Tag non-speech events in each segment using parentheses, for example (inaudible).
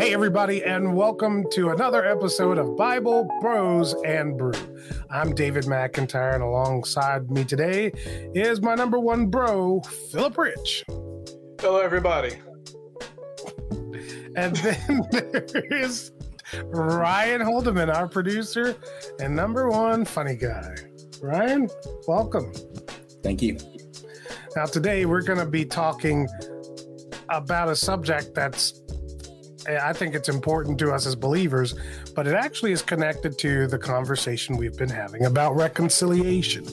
Hey, everybody, and welcome to another episode of Bible Bros and Brew. I'm David McIntyre, and alongside me today is my number one bro, Philip Rich. Hello, everybody. And then (laughs) there is Ryan Holdeman, our producer and number one funny guy. Ryan, welcome. Thank you. Now, today we're going to be talking about a subject that's, I think it's important to us as believers, but it actually is connected to the conversation we've been having about reconciliation.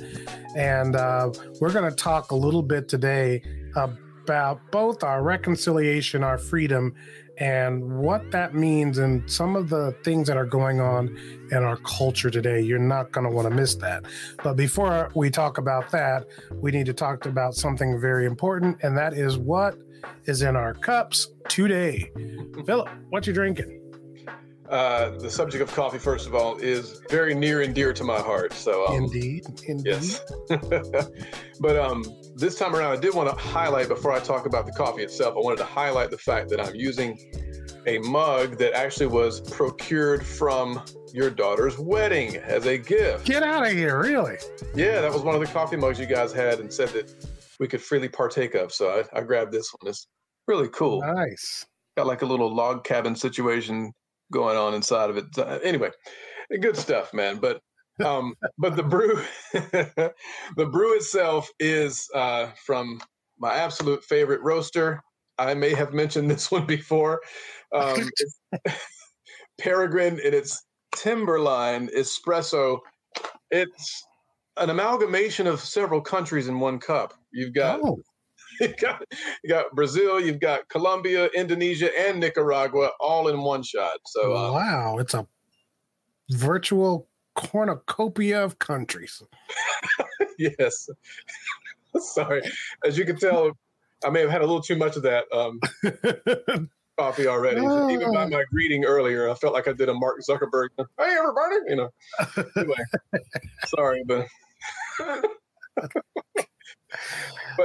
And uh, we're going to talk a little bit today about both our reconciliation, our freedom, and what that means and some of the things that are going on in our culture today. You're not going to want to miss that. But before we talk about that, we need to talk about something very important, and that is what is in our cups today. Philip, what you drinking? Uh, the subject of coffee, first of all, is very near and dear to my heart. So, um, indeed, indeed. Yes. (laughs) but um, this time around, I did want to highlight before I talk about the coffee itself. I wanted to highlight the fact that I'm using a mug that actually was procured from your daughter's wedding as a gift. Get out of here, really? Yeah, that was one of the coffee mugs you guys had and said that we could freely partake of. So I, I grabbed this one. It's really cool. Nice. Got like a little log cabin situation going on inside of it. Uh, anyway, good stuff, man. But um, but the brew, (laughs) the brew itself is uh, from my absolute favorite roaster. I may have mentioned this (laughs) one before. Um, (laughs) Peregrine in its Timberline espresso. It's an amalgamation of several countries in one cup. You've got oh. (laughs) you got you got Brazil, you've got Colombia, Indonesia, and Nicaragua all in one shot. So uh, wow, it's a virtual cornucopia of countries. (laughs) yes. (laughs) Sorry, as you can tell, I may have had a little too much of that um, coffee already. So even by my greeting earlier, I felt like I did a Mark Zuckerberg. Hey, everybody! You know. Anyway, sorry, but. But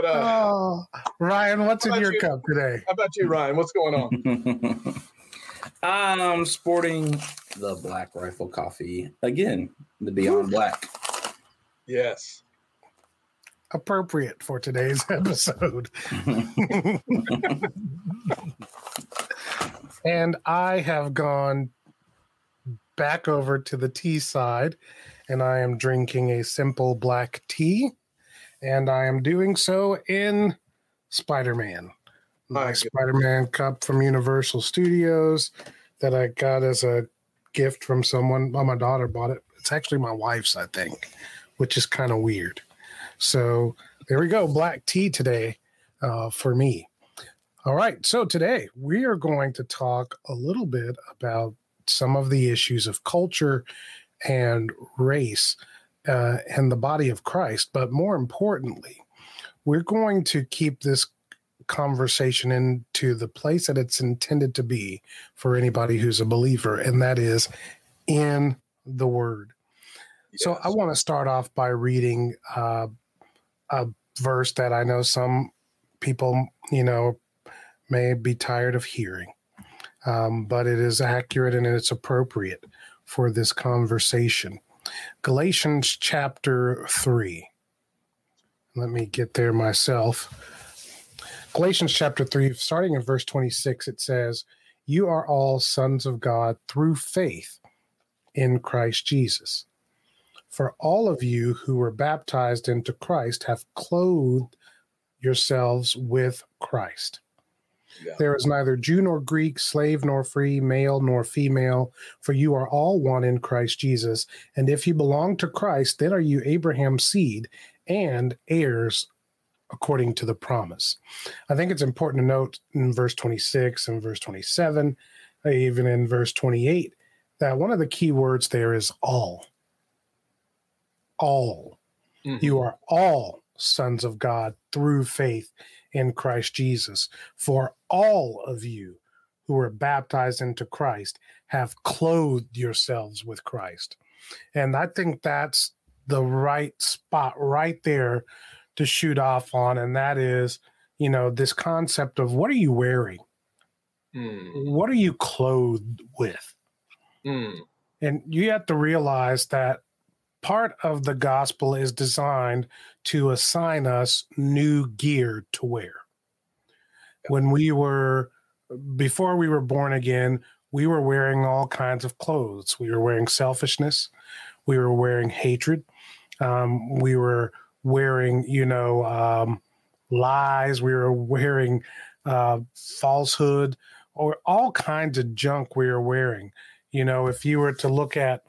uh, oh, Ryan, what's in your you? cup today? How about you, Ryan? What's going on? (laughs) I'm sporting the Black Rifle Coffee again, the Beyond Black. Yes. Appropriate for today's (laughs) episode. (laughs) and I have gone back over to the tea side and I am drinking a simple black tea and I am doing so in Spider Man. My Spider Man cup from Universal Studios that I got as a gift from someone. Well, my daughter bought it. It's actually my wife's, I think, which is kind of weird. So there we go. Black tea today uh, for me. All right. So today we are going to talk a little bit about some of the issues of culture and race uh, and the body of Christ. But more importantly, we're going to keep this conversation into the place that it's intended to be for anybody who's a believer, and that is in the Word. Yes. So I want to start off by reading uh, a verse that I know some people, you know, may be tired of hearing, um, but it is accurate and it's appropriate for this conversation. Galatians chapter 3. Let me get there myself. Galatians chapter 3, starting in verse 26, it says, You are all sons of God through faith in Christ Jesus. For all of you who were baptized into Christ have clothed yourselves with Christ. Yeah. There is neither Jew nor Greek, slave nor free, male nor female, for you are all one in Christ Jesus. And if you belong to Christ, then are you Abraham's seed and heirs according to the promise. I think it's important to note in verse 26 and verse 27, even in verse 28, that one of the key words there is all. All. Mm-hmm. You are all sons of God through faith in Christ Jesus. For all of you who are baptized into Christ have clothed yourselves with Christ. And I think that's the right spot right there to shoot off on. And that is, you know, this concept of what are you wearing? Mm. What are you clothed with? Mm. And you have to realize that part of the gospel is designed to assign us new gear to wear. When we were, before we were born again, we were wearing all kinds of clothes. We were wearing selfishness. We were wearing hatred. Um, we were wearing, you know, um, lies. We were wearing uh, falsehood or all kinds of junk we were wearing. You know, if you were to look at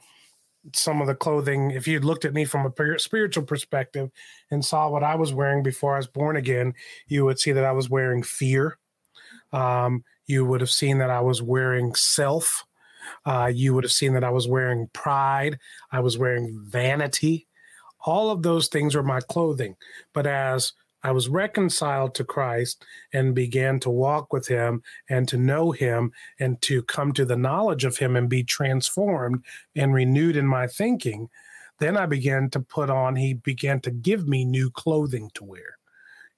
some of the clothing, if you'd looked at me from a spiritual perspective and saw what I was wearing before I was born again, you would see that I was wearing fear. Um, you would have seen that I was wearing self. Uh, you would have seen that I was wearing pride. I was wearing vanity. All of those things were my clothing. But as I was reconciled to Christ and began to walk with him and to know him and to come to the knowledge of him and be transformed and renewed in my thinking. Then I began to put on, he began to give me new clothing to wear.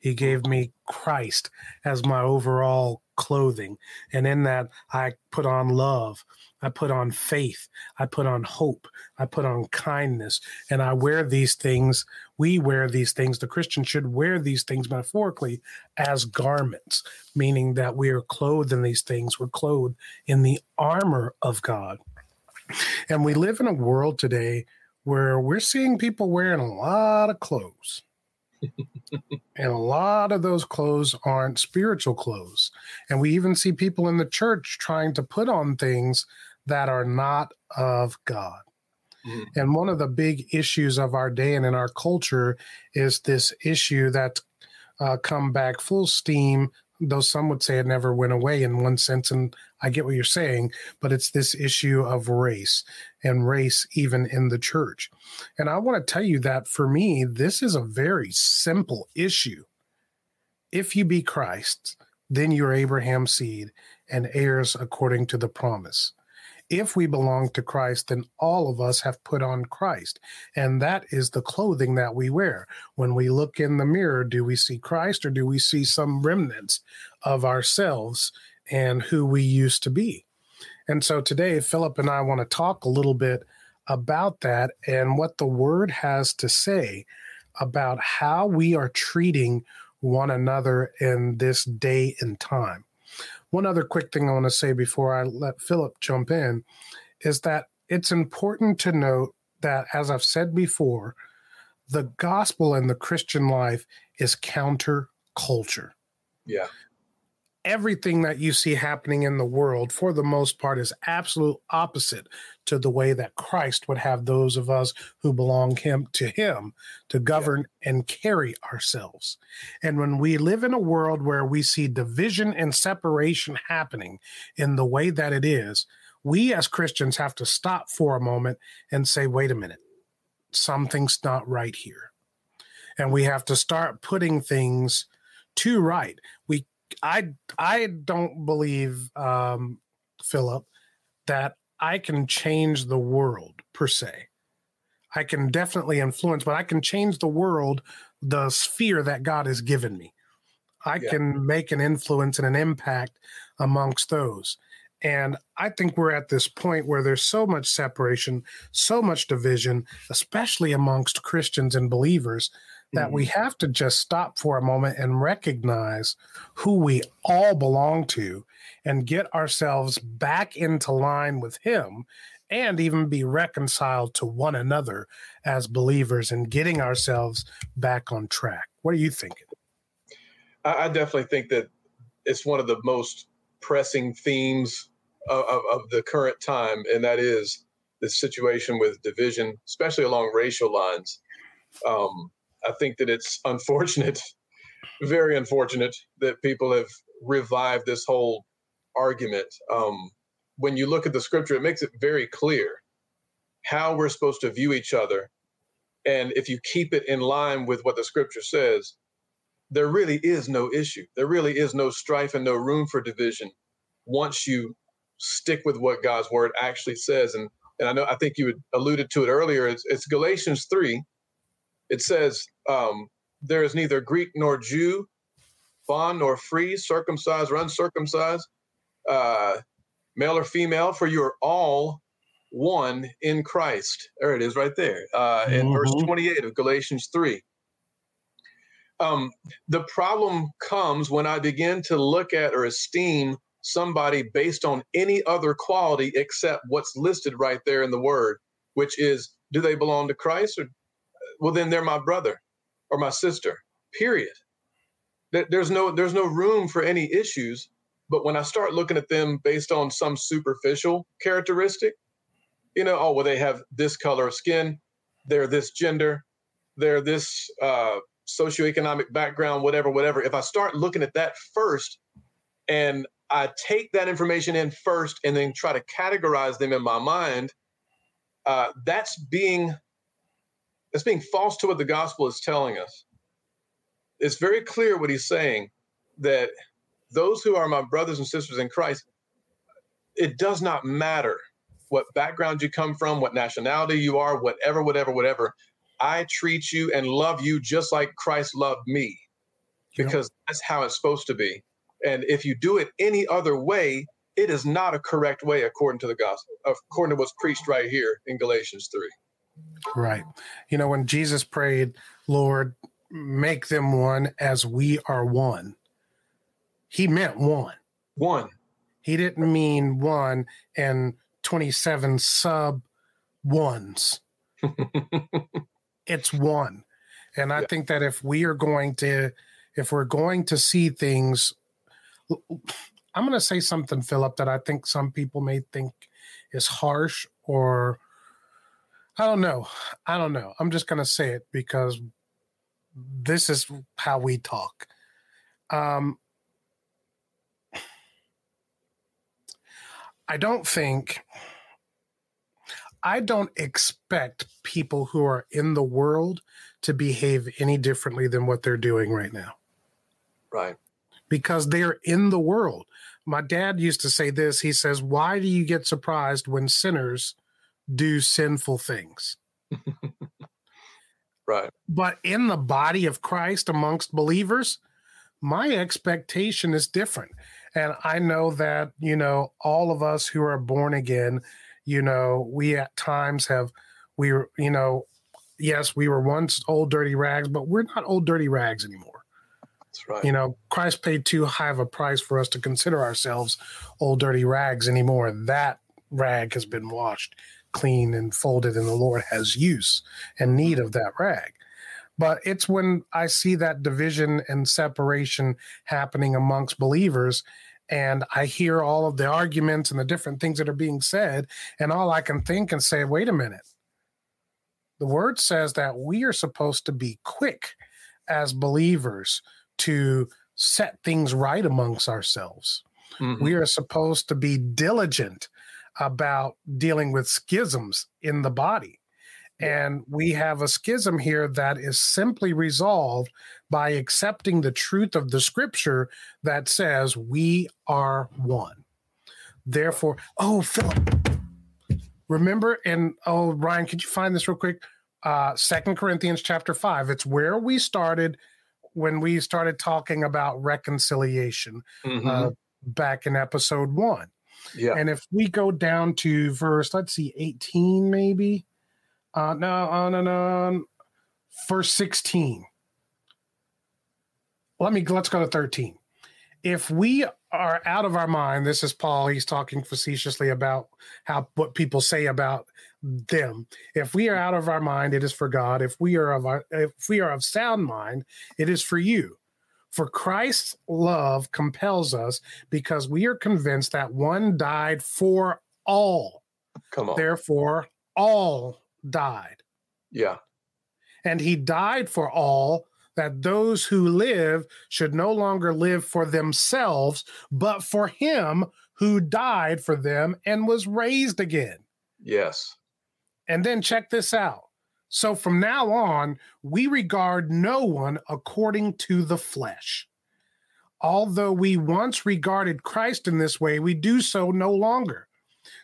He gave me Christ as my overall clothing. And in that, I put on love. I put on faith. I put on hope. I put on kindness. And I wear these things. We wear these things. The Christian should wear these things metaphorically as garments, meaning that we are clothed in these things. We're clothed in the armor of God. And we live in a world today where we're seeing people wearing a lot of clothes and a lot of those clothes aren't spiritual clothes. And we even see people in the church trying to put on things that are not of God. Mm-hmm. And one of the big issues of our day and in our culture is this issue that's uh, come back full steam though some would say it never went away in one sense and i get what you're saying but it's this issue of race and race even in the church. And i want to tell you that for me this is a very simple issue. If you be christ then you're abraham's seed and heirs according to the promise if we belong to Christ, then all of us have put on Christ. And that is the clothing that we wear. When we look in the mirror, do we see Christ or do we see some remnants of ourselves and who we used to be? And so today, Philip and I want to talk a little bit about that and what the word has to say about how we are treating one another in this day and time. One other quick thing I want to say before I let Philip jump in is that it's important to note that, as I've said before, the gospel and the Christian life is counter culture. Yeah everything that you see happening in the world, for the most part, is absolute opposite to the way that Christ would have those of us who belong him to him to govern yeah. and carry ourselves. And when we live in a world where we see division and separation happening in the way that it is, we as Christians have to stop for a moment and say, wait a minute, something's not right here. And we have to start putting things to right. We I I don't believe, um, Philip, that I can change the world per se. I can definitely influence, but I can change the world, the sphere that God has given me. I yeah. can make an influence and an impact amongst those. And I think we're at this point where there's so much separation, so much division, especially amongst Christians and believers, that mm-hmm. we have to just stop for a moment and recognize who we all belong to and get ourselves back into line with Him and even be reconciled to one another as believers and getting ourselves back on track. What are you thinking? I definitely think that it's one of the most pressing themes of, of, of the current time, and that is the situation with division, especially along racial lines. Um, I think that it's unfortunate, (laughs) very unfortunate, that people have revived this whole argument. Um, when you look at the scripture, it makes it very clear how we're supposed to view each other. And if you keep it in line with what the scripture says, there really is no issue. There really is no strife and no room for division once you stick with what God's word actually says. And and I know I think you alluded to it earlier. It's, it's Galatians three, it says, um, There is neither Greek nor Jew, bond nor free, circumcised or uncircumcised. uh, male or female, for you are all one in Christ. There it is right there uh, in mm-hmm. verse 28 of Galatians 3. Um, the problem comes when I begin to look at or esteem somebody based on any other quality except what's listed right there in the word, which is do they belong to Christ? Or, well, then they're my brother or my sister, period. There's no, there's no room for any issues. But when I start looking at them based on some superficial characteristic, you know, oh, well, they have this color of skin, they're this gender, they're this uh, socioeconomic background, whatever, whatever. If I start looking at that first and I take that information in first and then try to categorize them in my mind, uh, that's being that's being false to what the gospel is telling us. It's very clear what he's saying that those who are my brothers and sisters in Christ, it does not matter what background you come from, what nationality you are, whatever, whatever, whatever. I treat you and love you just like Christ loved me because that's how it's supposed to be. And if you do it any other way, it is not a correct way according to the gospel, according to what's preached right here in Galatians 3. Right. You know, when Jesus prayed, Lord, make them one as we are one, he meant one. One. He didn't mean one and 27 sub ones. (laughs) it's one. And I yeah. think that if we are going to, if we're going to see things, I'm going to say something, Philip, that I think some people may think is harsh or I don't know. I don't know. I'm just going to say it because this is how we talk. Um, I don't think I don't expect people who are in the world to behave any differently than what they're doing right now. Right. Because they're in the world. My dad used to say this. He says, Why do you get surprised when sinners do sinful things? (laughs) right. But in the body of Christ amongst believers, my expectation is different. And I know that, you know, all of us who are born again, you know, we at times have, we you know, yes, we were once old dirty rags, but we're not old dirty rags anymore. That's right. You know, Christ paid too high of a price for us to consider ourselves old dirty rags anymore. That rag has been washed clean and folded, and the Lord has use and need of that rag. But it's when I see that division and separation happening amongst believers and I hear all of the arguments and the different things that are being said, and all I can think and say, wait a minute. The word says that we are supposed to be quick as believers to set things right amongst ourselves. Mm-hmm. We are supposed to be diligent about dealing with schisms in the body. And we have a schism here that is simply resolved by accepting the truth of the scripture that says we are one. Therefore, oh, Philip, remember, and oh, Ryan, could you find this real quick? Uh, Second Corinthians chapter five. It's where we started when we started talking about reconciliation mm-hmm. uh, back in episode one. Yeah. And if we go down to verse, let's see, 18 maybe. Uh, no, uh, no, no, verse 16 let me let's go to 13 if we are out of our mind this is paul he's talking facetiously about how what people say about them. If we are out of our mind it is for god. If we are of our, if we are of sound mind it is for you for christ's love compels us because we are convinced that one died for all come on therefore all died yeah and he died for all that those who live should no longer live for themselves, but for him who died for them and was raised again. Yes. And then check this out. So from now on, we regard no one according to the flesh. Although we once regarded Christ in this way, we do so no longer.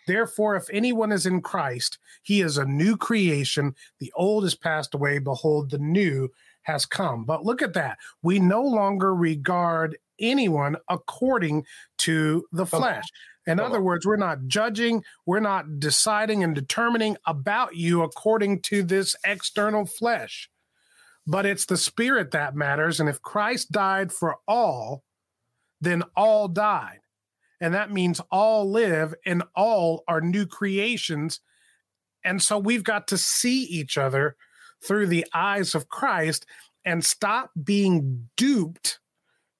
Therefore, if anyone is in Christ, he is a new creation. The old has passed away. Behold, the new has come. But look at that. We no longer regard anyone according to the flesh. In other words, we're not judging, we're not deciding and determining about you according to this external flesh, but it's the spirit that matters. And if Christ died for all, then all died. And that means all live and all are new creations. And so we've got to see each other through the eyes of Christ and stop being duped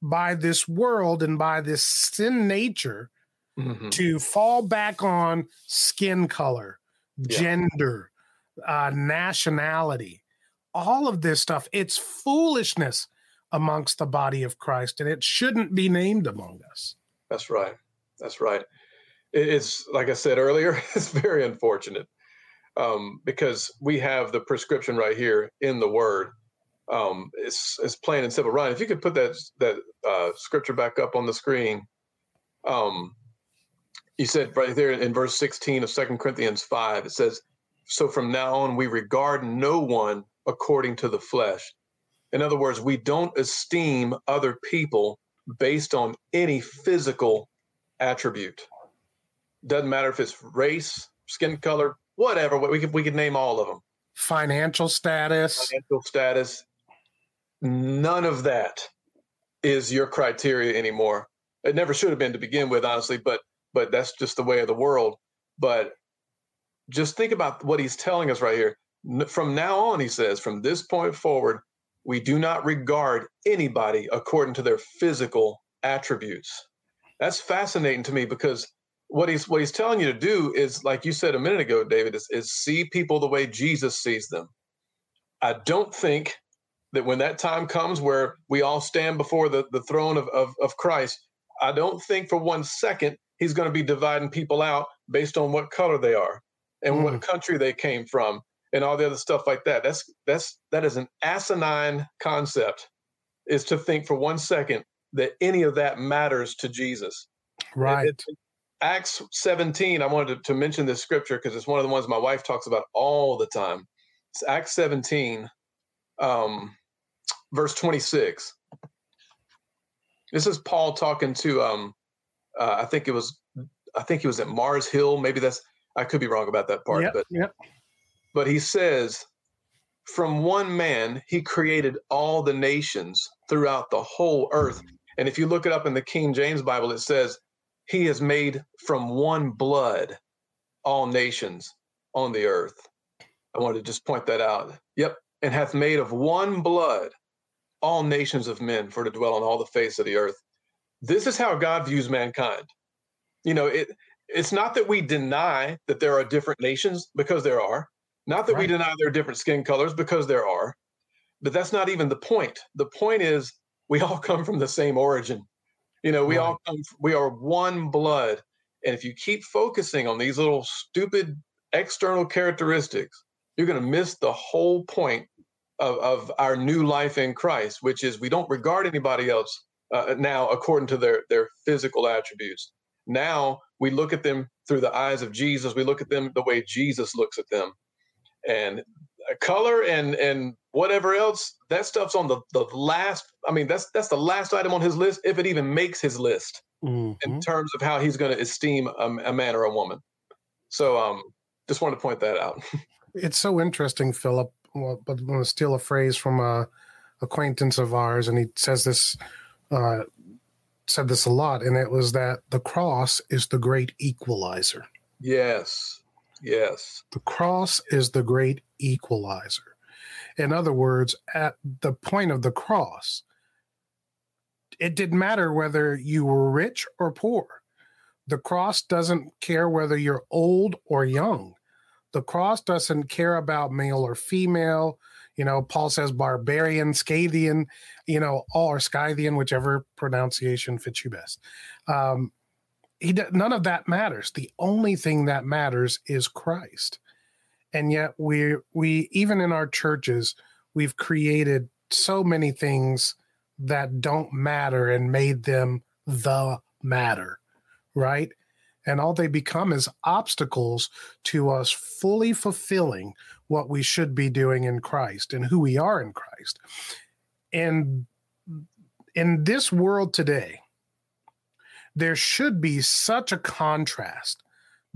by this world and by this sin nature Mhm. to fall back on skin color, Yeah. gender, uh, nationality, all of this stuff. It's foolishness amongst the body of Christ, and it shouldn't be named among us. That's right. That's right. It's like I said earlier. (laughs) It's very unfortunate um, because we have the prescription right here in the Word. Um, it's it's plain and simple. Ryan, if you could put that that uh, scripture back up on the screen. Um, you said right there in verse 16 of Second Corinthians 5, it says, So from now on, we regard no one according to the flesh. In other words, we don't esteem other people based on any physical attribute. Doesn't matter if it's race, skin color, whatever. We could we could name all of them. Financial status, Financial status. None of that is your criteria anymore. It never should have been to begin with, honestly. But but that's just the way of the world. But just think about what he's telling us right here. From now on, he says, from this point forward, we do not regard anybody according to their physical attributes. That's fascinating to me because what he's what he's telling you to do is, like you said a minute ago, David, is, is see people the way Jesus sees them. I don't think that when that time comes where we all stand before the, the throne of, of, of Christ, I don't think for one second he's going to be dividing people out based on what color they are and Mm. what country they came from and all the other stuff like that. That's that's that is an asinine concept is to think for one second that any of that matters to Jesus. right? It- it- Acts 17, I wanted to, to mention this scripture because it's one of the ones my wife talks about all the time. It's Acts 17, um, verse 26. This is Paul talking to, um, uh, I think it was, I think he was at Mars Hill. Maybe that's, I could be wrong about that part, Yep, but yep. but he says, from one man, he created all the nations throughout the whole earth. And if you look it up in the King James Bible, it says, he has made from one blood all nations on the earth. I wanted to just point that out. Yep. And hath made of one blood all nations of men for to dwell on all the face of the earth. This is how God views mankind. You know, it it's not that we deny that there are different nations because there are. Not that we deny there are different skin colors because there are. But that's not even the point. The point is we all (laughs) come from the same origin. You know, we Right. all come we are one blood. And if you keep focusing on these little stupid external characteristics, you're going to miss the whole point of, of our new life in Christ, which is we don't regard anybody else uh, now according to their their physical attributes. Now we look at them through the eyes of Jesus. We look at them the way Jesus looks at them, and uh, color and and whatever else that stuff's on the the last. I mean, that's that's the last item on his list if it even makes his list in Mhm. terms of how he's going to esteem a, a man or a woman. So, um, just wanted to point that out. (laughs) It's so interesting, Philip. Well, but I'm going to steal a phrase from a acquaintance of ours, and he says this, uh, said this a lot, and it was that the cross is the great equalizer. yes, yes, The cross is the great equalizer. In other words, at the point of the cross, it didn't matter whether you were rich or poor. The cross doesn't care whether you're old or young. The cross doesn't care about male or female. You know, Paul says barbarian, Scythian, you know, all or Scythian, whichever pronunciation fits you best. Um, he none of that matters. The only thing that matters is Christ. And yet we we even in our churches we've created so many things that don't matter and made them the matter, right? And all they become is obstacles to us fully fulfilling what we should be doing in Christ and who we are in Christ. And in this world today, there should be such a contrast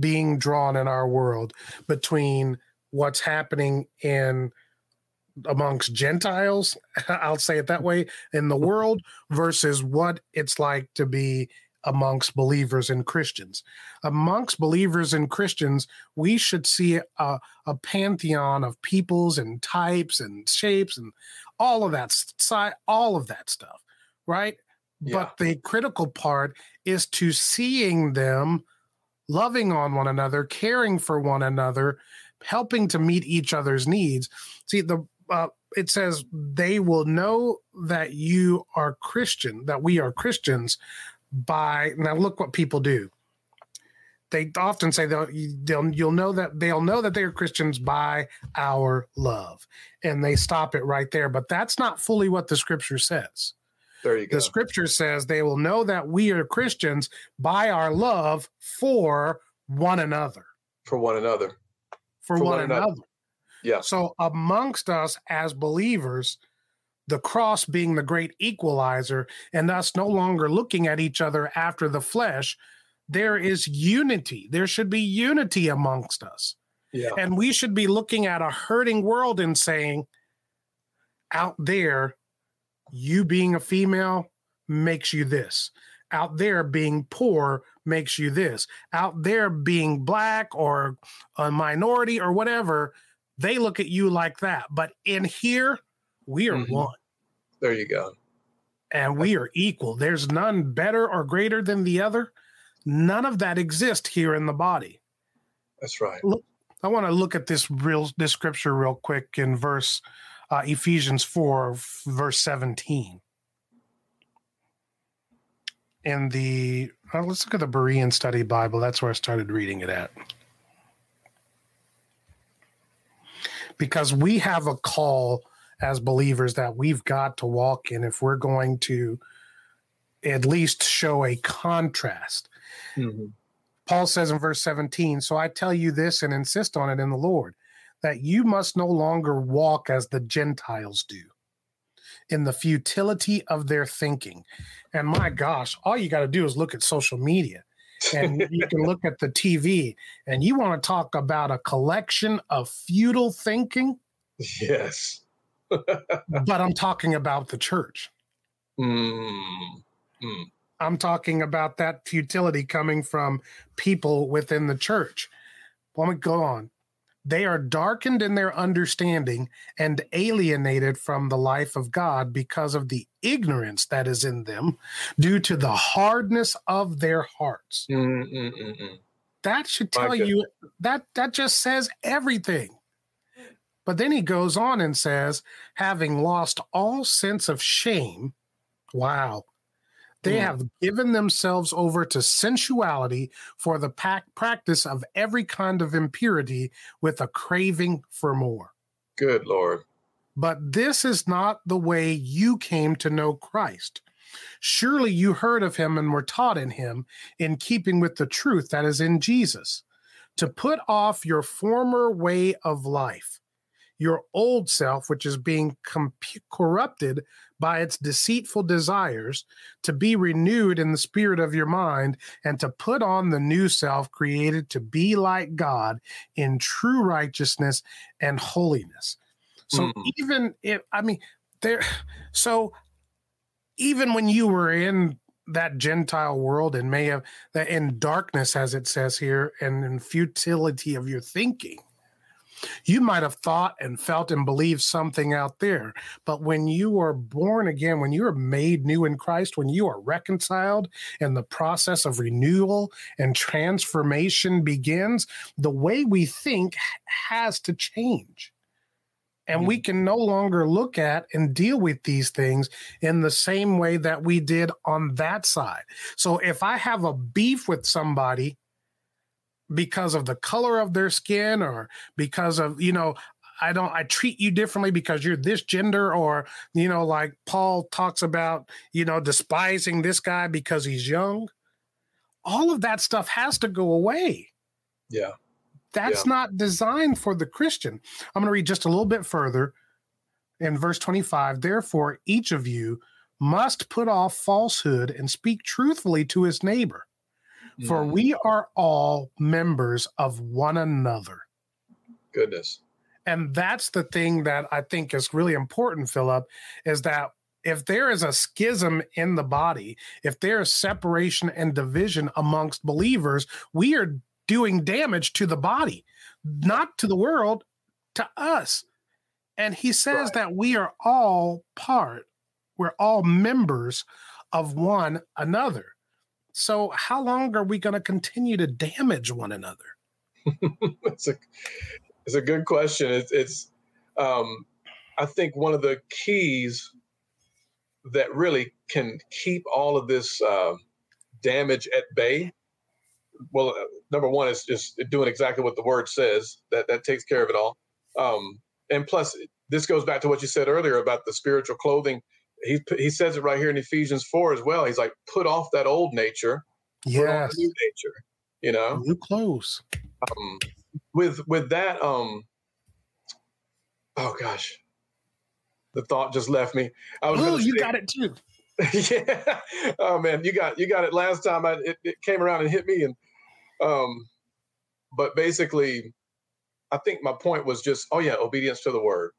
being drawn in our world between what's happening in amongst Gentiles, (laughs) I'll say it that way, in the world versus what it's like to be amongst believers and Christians. Amongst believers and Christians, we should see a, a pantheon of peoples and types and shapes and all of that side, all of that stuff, right? Yeah. But the critical part is to seeing them loving on one another, caring for one another, helping to meet each other's needs. See, the uh, it says they will know that you are Christian, that we are Christians by now look what people do. They often say they'll, they'll you'll know that they'll know that they are christians by our love and they stop it right there but that's not fully what the scripture says. There you go. the scripture says they will know that we are christians by our love for one another. For one another. For, for one, one another. another. Yeah. So amongst us as believers the cross being the great equalizer and us no longer looking at each other after the flesh, there is unity. There should be unity amongst us. Yeah. And we should be looking at a hurting world and saying, out there, you being a female makes you this. Out there, being poor makes you this. Out there, being black or a minority or whatever, they look at you like that. But in here, we are mm-hmm. one. There you go. And we are equal. There's none better or greater than the other. None of that exists here in the body. That's right. Look, I want to look at this real this scripture real quick in verse uh, Ephesians 4, verse 17. In the uh, let's look at the Berean Study Bible. That's where I started reading it at. Because we have a call as believers that we've got to walk in if we're going to at least show a contrast. Mm-hmm. Paul says in verse 17, So I tell you this and insist on it in the Lord, that you must no longer walk as the Gentiles do in the futility of their thinking. And my gosh, all you got to do is look at social media and (laughs) you can look at the TV and you want to talk about a collection of futile thinking. Yes but I'm talking about the church. Mm. Mm. I'm talking about that futility coming from people within the church. Let me go on. They are darkened in their understanding and alienated from the life of God because of the ignorance that is in them due to the hardness of their hearts. Mm-mm-mm. That should tell you that that just says everything. But then he goes on and says, having lost all sense of shame, wow, they mm. have given themselves over to sensuality for the practice of every kind of impurity with a craving for more. Good Lord. But this is not the way you came to know Christ. Surely you heard of him and were taught in him in keeping with the truth that is in Jesus, to put off your former way of life your old self, which is being corrupted by its deceitful desires, to be renewed in the spirit of your mind, and to put on the new self created to be like God in true righteousness and holiness. So mm. even if, I mean, there, so even when you were in that Gentile world and may have that in darkness, as it says here, and in futility of your thinking, you might have thought and felt and believed something out there. But when you are born again, when you are made new in Christ, when you are reconciled and the process of renewal and transformation begins, the way we think has to change. And we can no longer look at and deal with these things in the same way that we did on that side. So if I have a beef with somebody, because of the color of their skin or because of you know I don't I treat you differently because you're this gender or you know like Paul talks about you know despising this guy because he's young. All of that stuff has to go away. Yeah. That's yeah. not designed for the Christian. I'm going to read just a little bit further in verse 25 therefore each of you must put off falsehood and speak truthfully to his neighbor, for Mm, we are all members of one another. goodness. And that's the thing that I think is really important, Philip, is that if there is a schism in the body, if there is separation and division amongst believers, we are doing damage to the body, not to the world, to us. And he says Right. that we are all part, we're all members of one another. So, how long are we going to continue to damage one another? (laughs) it's a it's a good question. It's it's um, I think one of the keys that really can keep all of this uh, damage at bay. Well, uh, number one is just doing exactly what the word says. That that takes care of it all. Um, and plus, this goes back to what you said earlier about the spiritual clothing. He he says it right here in Ephesians four as well. He's like, put off that old nature, Yes, new nature. You know, new clothes. um, with with that um oh gosh the thought just left me i was Oh, you say- got it too. (laughs) yeah oh man you got you got it last time I, it, it came around and hit me and um but basically i think my point was just oh yeah obedience to the word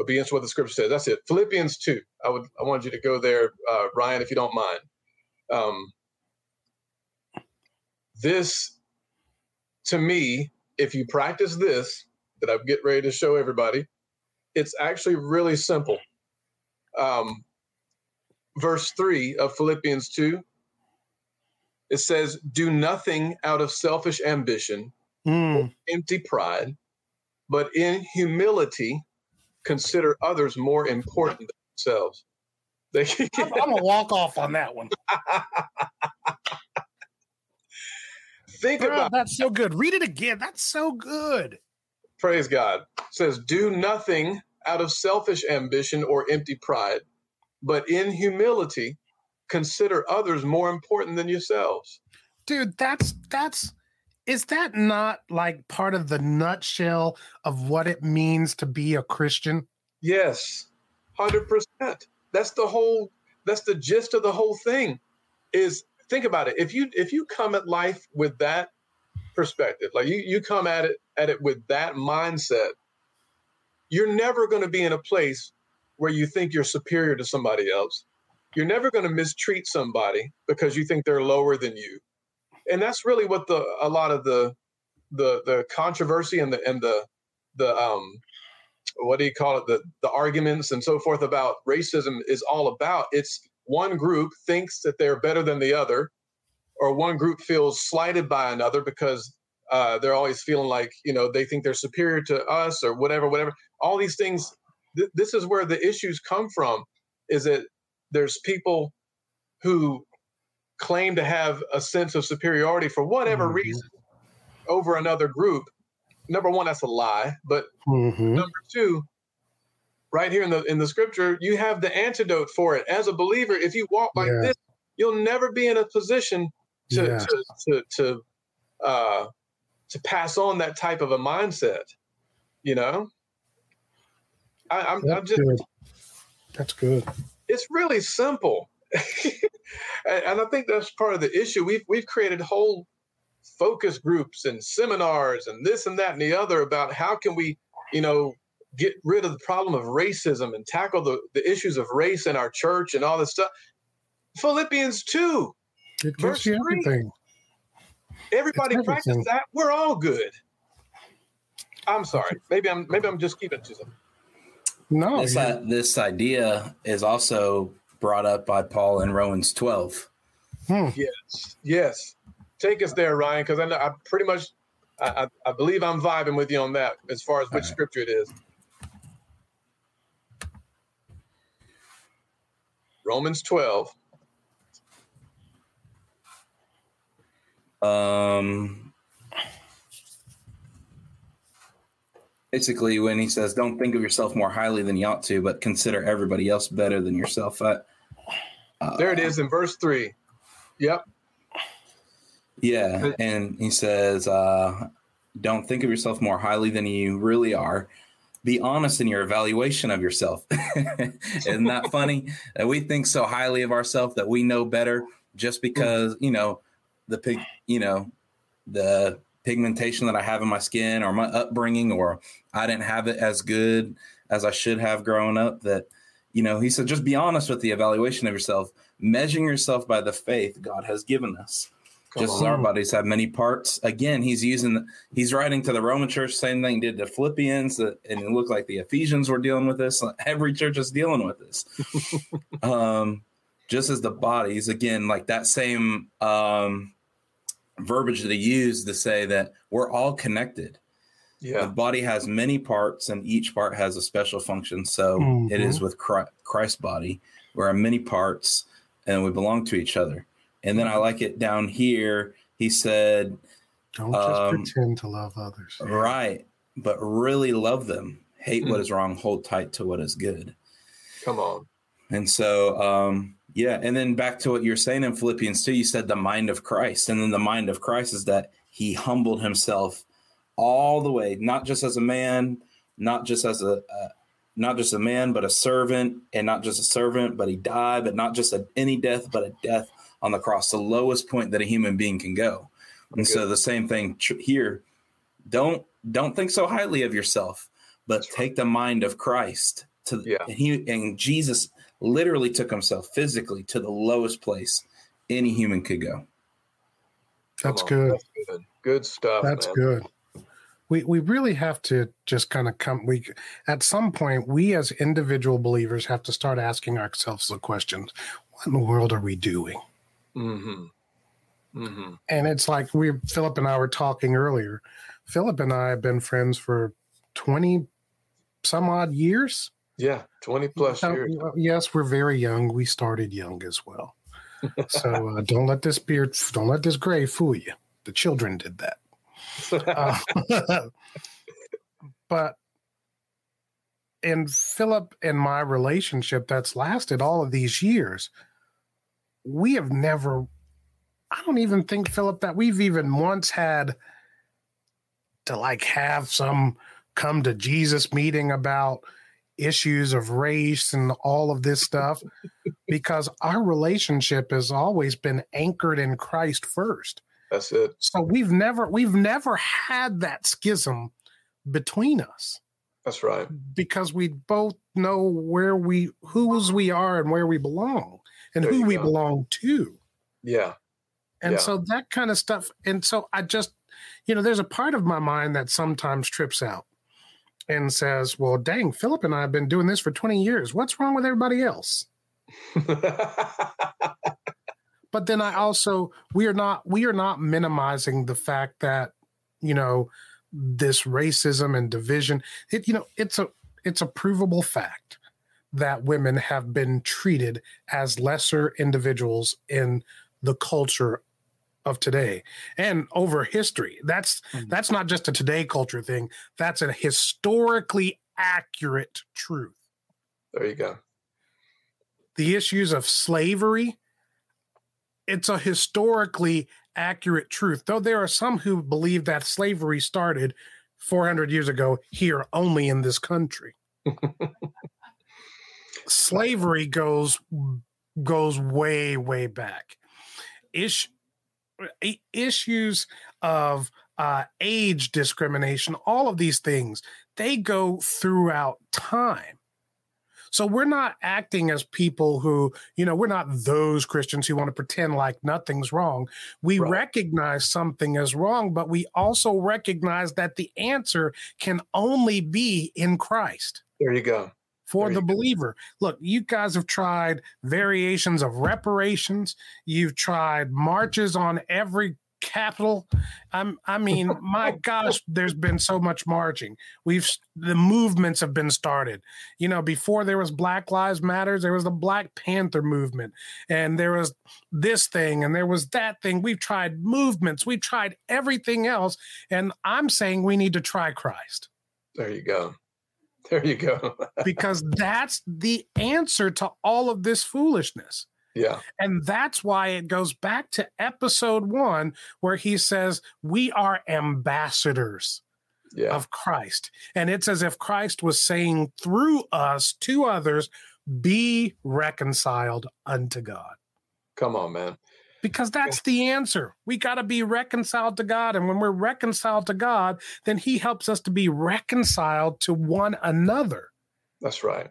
obedience to what the scripture says. That's it. Philippians 2 i would i wanted you to go there uh, ryan if you don't mind. Um this to me if you practice this that i'm getting ready to show everybody it's actually really simple. Um verse 3 of Philippians 2, it says, Do nothing out of selfish ambition, Mm, empty pride, but in humility consider others more important than themselves. (laughs) They, I'm, I'm gonna walk off on that one. (laughs) think Bro, about that's so good. Read it again. That's so good. praise God. It says, Do nothing out of selfish ambition or empty pride, but in humility consider others more important than yourselves. Dude, that's that's is that not like part of the nutshell of what it means to be a Christian? Yes, hundred percent. That's the whole. That's the gist of the whole thing. Is think about it. If you if you come at life with that perspective, like you you come at it at it with that mindset, you're never going to be in a place where you think you're superior to somebody else. You're never going to mistreat somebody because you think they're lower than you. And that's really what the a lot of the the the controversy and the and the the um what do you call it? The the arguments and so forth about racism is all about. It's one group thinks that they're better than the other or one group feels slighted by another because uh, they're always feeling like you know they think they're superior to us or whatever whatever. All these things th- this is where the issues come from is that there's people who claim to have a sense of superiority for whatever Mhm. reason over another group number one that's a lie but Mm-hmm. number two right here in the in the scripture you have the antidote for it as a believer if you walk like Yeah. this you'll never be in a position to Yeah. to to, to uh to pass on that type of a mindset you know I, I'm, I'm just good. That's good. it's really simple and, and i think that's part of the issue. We've we've created whole focus groups and seminars and this and that and the other about how can we you know get rid of the problem of racism and tackle the, the issues of race in our church and all this stuff. Philippians 2 It Verse gives you three. everything. everybody It's practice that? We're all good. I'm sorry. Maybe i'm maybe i'm just keeping it to them No, this, you- uh, this idea is also brought up by Paul in Romans 12. hmm. yes yes take us there ryan because i know i pretty much I, I, I believe i'm vibing with you on that as far as which All right. scripture it is romans 12 Um, basically, when he says, "Don't think of yourself more highly than you ought to, but consider everybody else better than yourself." I, there it is in verse 3 yep Yeah, and he says, uh, "Don't think of yourself more highly than you really are, be honest in your evaluation of yourself. (laughs) Isn't that funny? That we think so highly of ourselves that we know better just because, you know, the pig, you know, the pigmentation that I have in my skin or my upbringing or I didn't have it as good as I should have growing up that you know, he said just be honest with the evaluation of yourself, measuring yourself by the faith God has given us. Come just on. as our bodies have many parts. Again, he's using, he's writing to the Roman church, same thing did to Philippians, and it looked like the Ephesians were dealing with this. (laughs) Every church is dealing with this. (laughs) um, just as the bodies, again, like that same um, verbiage that he used to say that we're all connected. Yeah. The body has many parts, and each part has a special function. So mm-hmm. it is mm-hmm. with Christ's body. We're many parts, and we belong to each other. And then I like it down here. He said, Don't just um, pretend to love others. Right. But really love them. Hate mm. what is wrong, hold tight to what is good. Come on. And so, um, yeah. And then back to what you're saying in Philippians 2, you said the mind of Christ. And then the mind of Christ is that he humbled himself all the way, not just as a man, not just as a, a not just a man, but a servant, and not just a servant, but he died, but not just a, any death, but a death on the cross, the lowest point that a human being can go. And okay. so the same thing tr- here. Don't don't think so highly of yourself, but That's take right. the mind of Christ to yeah. and he and Jesus literally took himself physically to the lowest place any human could go. That's good. That's good. Good stuff. That's man. good. We we really have to just kind of come we at some point we as individual believers have to start asking ourselves the questions. What in the world are we doing? Mm-hmm. Mm-hmm. And it's like we, Philip and I were talking earlier. Philip and I have been friends for 20 some odd years. Yeah, 20 plus years. Yes, we're very young. We started young as well. (laughs) so uh, don't let this beard, don't let this gray fool you. The children did that. Uh, (laughs) but in Philip and my relationship that's lasted all of these years, we have never I don't even think, Philip, that we've even once had to like have some come to Jesus meeting about issues of race and all of this stuff (laughs) because our relationship has always been anchored in Christ first. That's it. So we've never we've never had that schism between us. That's right. Because we both know where we whose we are and where we belong and there who we go. belong to. Yeah. And yeah. so that kind of stuff. And so I just, you know, there's a part of my mind that sometimes trips out and says, well, dang, Philip and I have been doing this for 20 years. What's wrong with everybody else? (laughs) but then I also we are not we are not minimizing the fact that you know this racism and division it you know it's a it's a provable fact that women have been treated as lesser individuals in the culture of today and over history. That's mm-hmm. that's not just a today culture thing. That's a historically accurate truth. There you go. The issues of slavery, it's a historically accurate truth. Though there are some who believe that slavery started 400 years ago here only in this country. (laughs) slavery goes goes way way back. Ish, issues of uh, age discrimination, all of these things, they go throughout time. So we're not acting as people who, you know, we're not those Christians who want to pretend like nothing's wrong. We right. recognize something is wrong, but we also recognize that the answer can only be in Christ. There you go for the believer. Look, you guys have tried variations of reparations. You've tried marches on every capital. I'm, I mean, (laughs) my gosh, there's been so much marching. We've the movements have been started. You know, before there was Black Lives Matters, there was the Black Panther movement, and there was this thing, and there was that thing. We've tried movements. We've tried everything else, and I'm saying we need to try Christ. There you go. There you go. (laughs) because that's the answer to all of this foolishness. Yeah. And that's why it goes back to episode one, where he says, We are ambassadors. yeah. of Christ. And it's as if Christ was saying through us to others, be reconciled unto God. Come on, man. Because that's the answer. We got to be reconciled to God. And when we're reconciled to God, then He helps us to be reconciled to one another. That's right.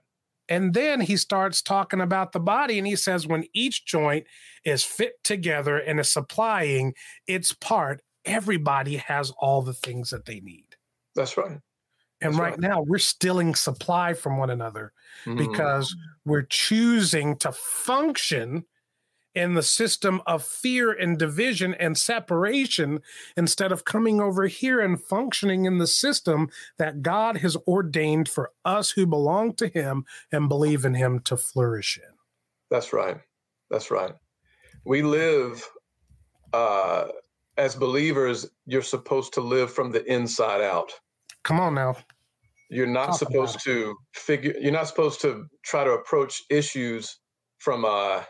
And then he starts talking about the body and he says, when each joint is fit together and is supplying its part, everybody has all the things that they need. That's right. And That's right, right. now, we're stealing supply from one another Mhm. because we're choosing to function in the system of fear and division and separation instead of coming over here and functioning in the system that God has ordained for us who belong to Him and believe in Him to flourish in. That's right. That's right. We live uh, as believers. You're supposed to live from the inside out. Come on now. You're not Talk supposed to figure. You're not supposed to try to approach issues from uh,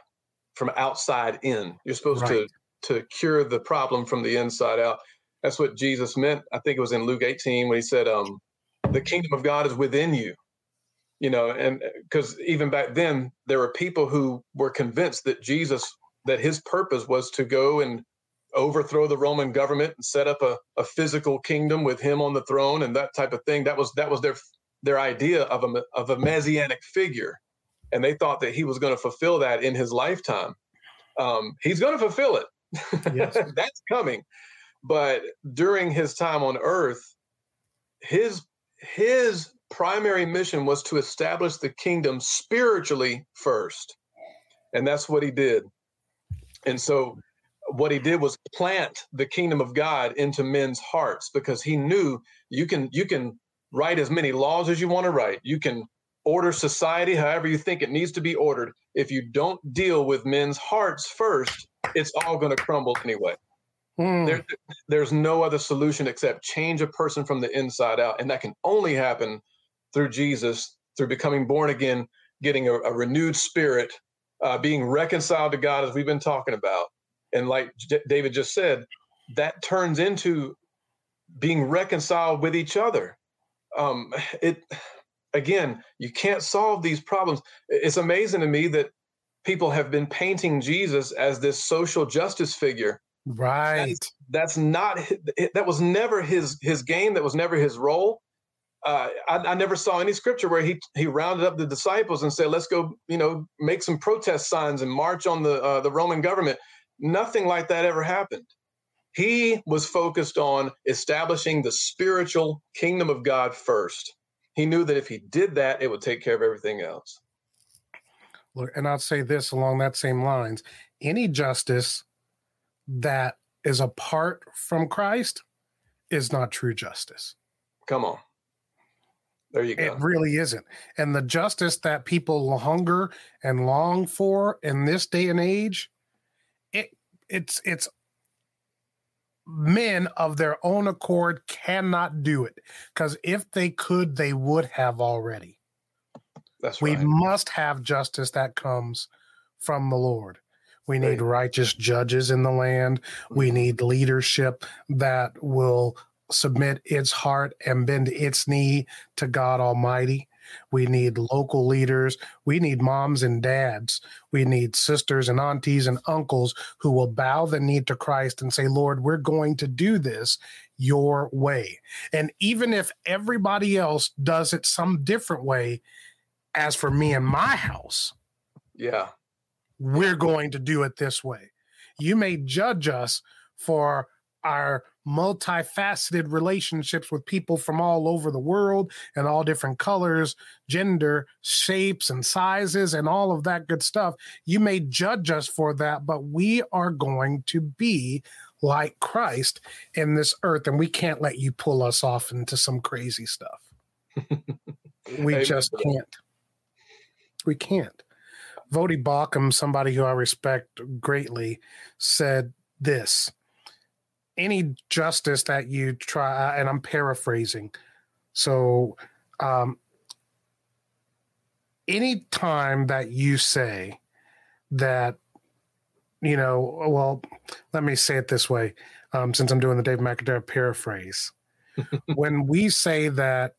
from outside in. You're supposed Right. to to cure the problem from the inside out. That's what Jesus meant. I think it was in Luke 18 when he said, um, "The kingdom of God is within you." You know, and because even back then there were people who were convinced that Jesus, that his purpose was to go and overthrow the Roman government and set up a, a physical kingdom with him on the throne and that type of thing. That was that was their their idea of a of a messianic figure, and they thought that he was going to fulfill that in his lifetime. Um, he's going to fulfill it. Yes. (laughs) That's coming. But during his time on earth, his his primary mission was to establish the kingdom spiritually first. And that's what he did. And so what he did was plant the kingdom of God into men's hearts because he knew you can you can write as many laws as you want to write. You can order society however you think it needs to be ordered. If you don't deal with men's hearts first, it's all going to crumble anyway. Hmm. There, there's no other solution except change a person from the inside out, and that can only happen through Jesus, through becoming born again, getting a, a renewed spirit, uh, being reconciled to God, as we've been talking about. And like J- David just said, that turns into being reconciled with each other. Um, it again, you can't solve these problems. It's amazing to me that people have been painting Jesus as this social justice figure. Right. that's not that was never his his game. That was never his role. Uh, I, I never saw any scripture where he he rounded up the disciples and said let's go you know make some protest signs and march on the uh, the roman government. Nothing like that ever happened. He was focused on establishing the spiritual kingdom of god first he knew that if he did that it would take care of everything else Look, and I'll say this along that same lines any justice that is apart from Christ is not true justice. come on there you go. It really isn't. And the justice that people hunger and long for in this day and age, it it's it's men of their own accord cannot do it because if they could, they would have already. that's We right must have justice that comes from the Lord. We need Right. righteous judges in the land. We Mhm. need leadership that will submit its heart and bend its knee to God Almighty. We need local leaders. We need moms and dads. We need sisters and aunties and uncles who will bow the knee to Christ and say, Lord, we're going to do this your way. And even if everybody else does it some different way, as for me and my house, yeah we're going to do it this way. You may judge us for our multifaceted relationships with people from all over the world and all different colors, gender, shapes, and sizes, and all of that good stuff. You may judge us for that, but we are going to be like Christ in this earth, and we can't let you pull us off into some crazy stuff. (laughs) we Amen just can't. We can't. Voddie Baucham, somebody who I respect greatly, said this any justice that you try, and I'm paraphrasing. So, um, any time that you say that, you know, well, let me say it this way, um, since I'm doing the Dave McIntyre paraphrase. (laughs) when we say that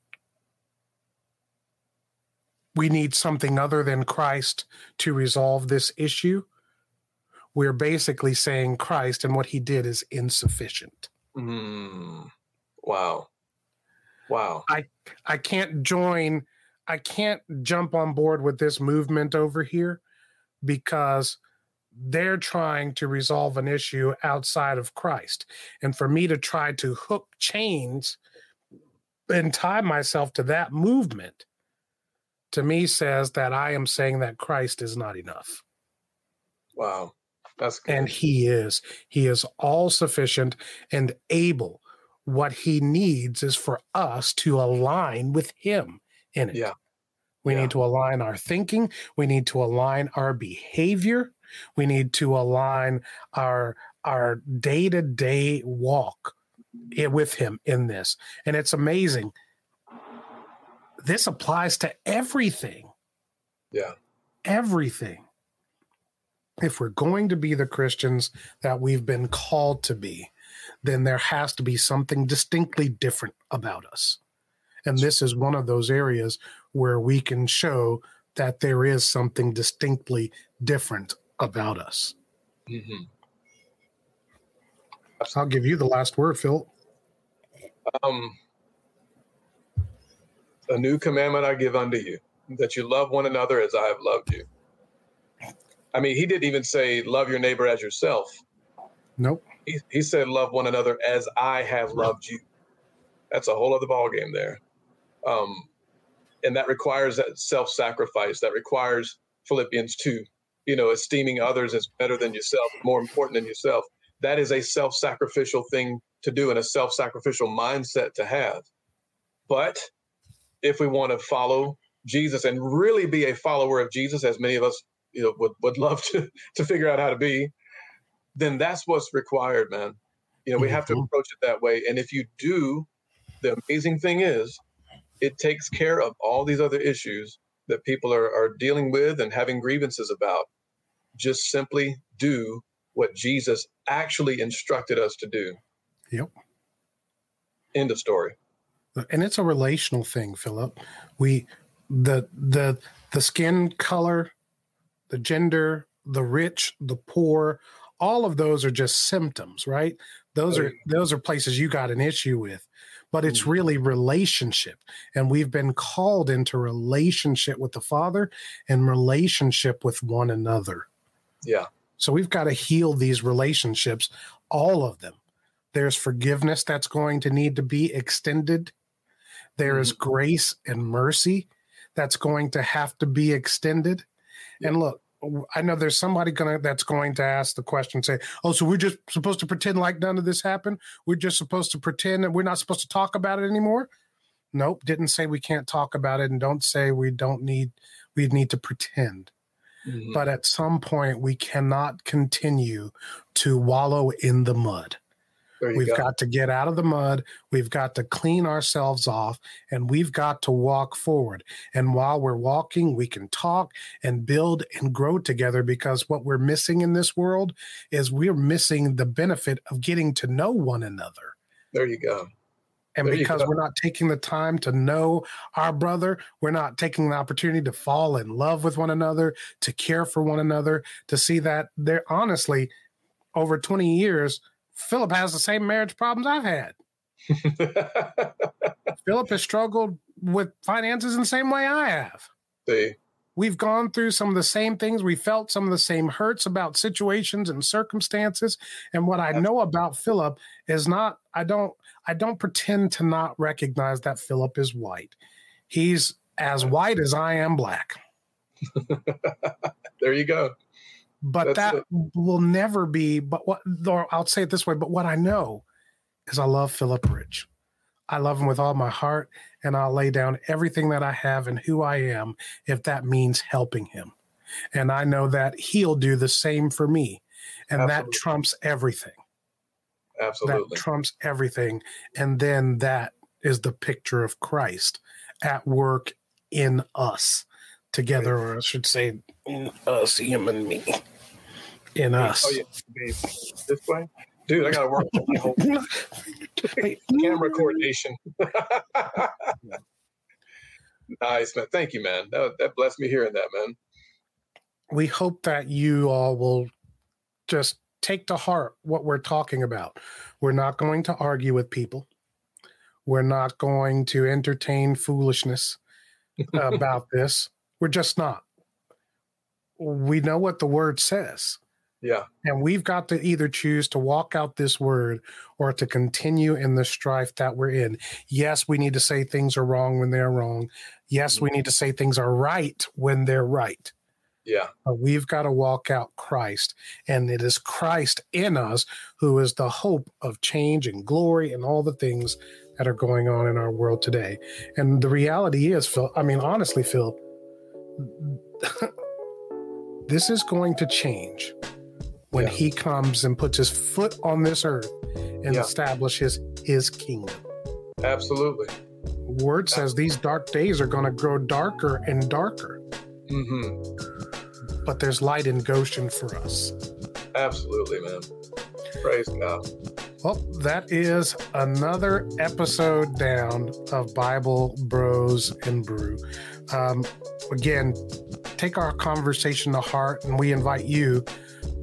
we need something other than Christ to resolve this issue, we're basically saying Christ and what he did is insufficient. Mm. Wow. Wow. I I can't join I can't jump on board with this movement over here because they're trying to resolve an issue outside of Christ. And for me to try to hook chains and tie myself to that movement to me says that I am saying that Christ is not enough. Wow. That's good. And he is. He is all sufficient and able. What he needs is for us to align with him in it. Yeah. We Yeah. need to align our thinking. We need to align our behavior. We need to align our our day to day walk with him in this. And it's amazing. This applies to everything. Yeah. Everything. If we're going to be the Christians that we've been called to be, then there has to be something distinctly different about us. And this is one of those areas where we can show that there is something distinctly different about us. hmm I'll give you the last word, Phil. Um, a new commandment I give unto you, that you love one another as I have loved you. I mean, he didn't even say love your neighbor as yourself. Nope. He, he said love one another as I have loved you. That's a whole other ballgame there. Um, and that requires that self-sacrifice. That requires Philippians 2, you know, esteeming others as better than yourself, more important than yourself. That is a self-sacrificial thing to do and a self-sacrificial mindset to have. But if we want to follow Jesus and really be a follower of Jesus, as many of us you know would, would love to (laughs) to figure out how to be, then that's what's required, man. You know, we have to Mhm. approach it that way. And if you do, the amazing thing is it takes care of all these other issues that people are, are dealing with and having grievances about. Just simply do what Jesus actually instructed us to do. Yep. End of story. and it's a relational thing philip we the the the skin color the gender the rich the poor all of those are just symptoms right those are those are places you got an issue with but it's Mhm. really relationship and we've been called into relationship with the father and relationship with one another Yeah. so we've got to heal these relationships, all of them. There's forgiveness that's going to need to be extended. There is grace and mercy that's going to have to be extended. And look, I know there's somebody gonna that's going to ask the question, say, "Oh, so we're just supposed to pretend like none of this happened? We're just supposed to pretend that we're not supposed to talk about it anymore?" Nope, didn't say we can't talk about it, and don't say we don't need we need to pretend Mhm. but at some point we cannot continue to wallow in the mud. There We've go. got to get out of the mud. We've got to clean ourselves off and we've got to walk forward. And while we're walking, we can talk and build and grow together because what we're missing in this world is we're missing the benefit of getting to know one another. there you go. And There because we're not taking the time to know our brother, we're not taking the opportunity to fall in love with one another, to care for one another, to see that they're honestly over 20 years, Philip has the same marriage problems I've had. (laughs) Philip has struggled with finances in the same way I have. See, We've gone through some of the same things. We felt some of the same hurts about situations and circumstances. And what I know about Philip is not, I don't, I don't pretend to not recognize that Philip is white. He's as white as I am black. (laughs) there you go. But That's that will never be, but what, or I'll say it this way, but what I know is I love Philip Rich. I love him with all my heart, and I'll lay down everything that I have and who I am if that means helping him. And I know that he'll do the same for me. And that trumps everything. Absolutely. That trumps everything. And then that is the picture of Christ at work in us together, or I should say, in us, him and me. In us. Oh, yeah. Babe, This way? Dude, I got to work. On my whole (laughs) camera coordination. (laughs) nice, man. Thank you, man. That, that blessed me hearing that, man. We hope that you all will just take to heart what we're talking about. We're not going to argue with people. We're not going to entertain foolishness (laughs) about this. We're just not. We know what the word says. Yeah. And we've got to either choose to walk out this word or to continue in the strife that we're in. Yes, we need to say things are wrong when they're wrong. Yes, we mm-hmm. need to say things are right when they're right. Yeah. But we've got to walk out Christ. And it is Christ in us who is the hope of change and glory and all the things that are going on in our world today. And the reality is, Phil, I mean, honestly, Phil, (laughs) this is going to change when Yeah. he comes and puts his foot on this earth and Yeah. establishes his kingdom. Absolutely. Word says these dark days are going to grow darker and darker, Mm-hmm. but there's light in Goshen for us. Absolutely, man. Praise God. Well, that is another episode down of Bible Bros and Brew. Um, again, take our conversation to heart, and we invite you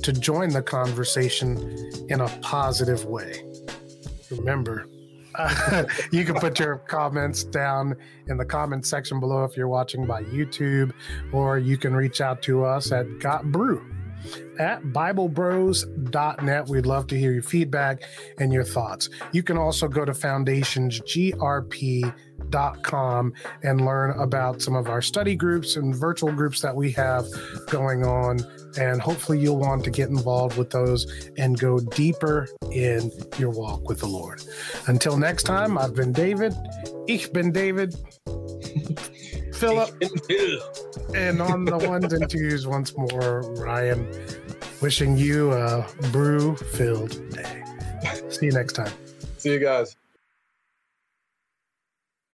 to join the conversation in a positive way. Remember, (laughs) you can put your comments down in the comment section below if you're watching by YouTube, or you can reach out to us at Got Brew at BibleBros.net. We'd love to hear your feedback and your thoughts. You can also go to foundationsgrp.com and learn about some of our study groups and virtual groups that we have going on. And hopefully, you'll want to get involved with those and go deeper in your walk with the Lord. Until next time, I've been David. Ich bin David. (laughs) Philip. And on the (laughs) ones and twos, once more, Ryan, wishing you a brew filled day. See you next time. See you guys.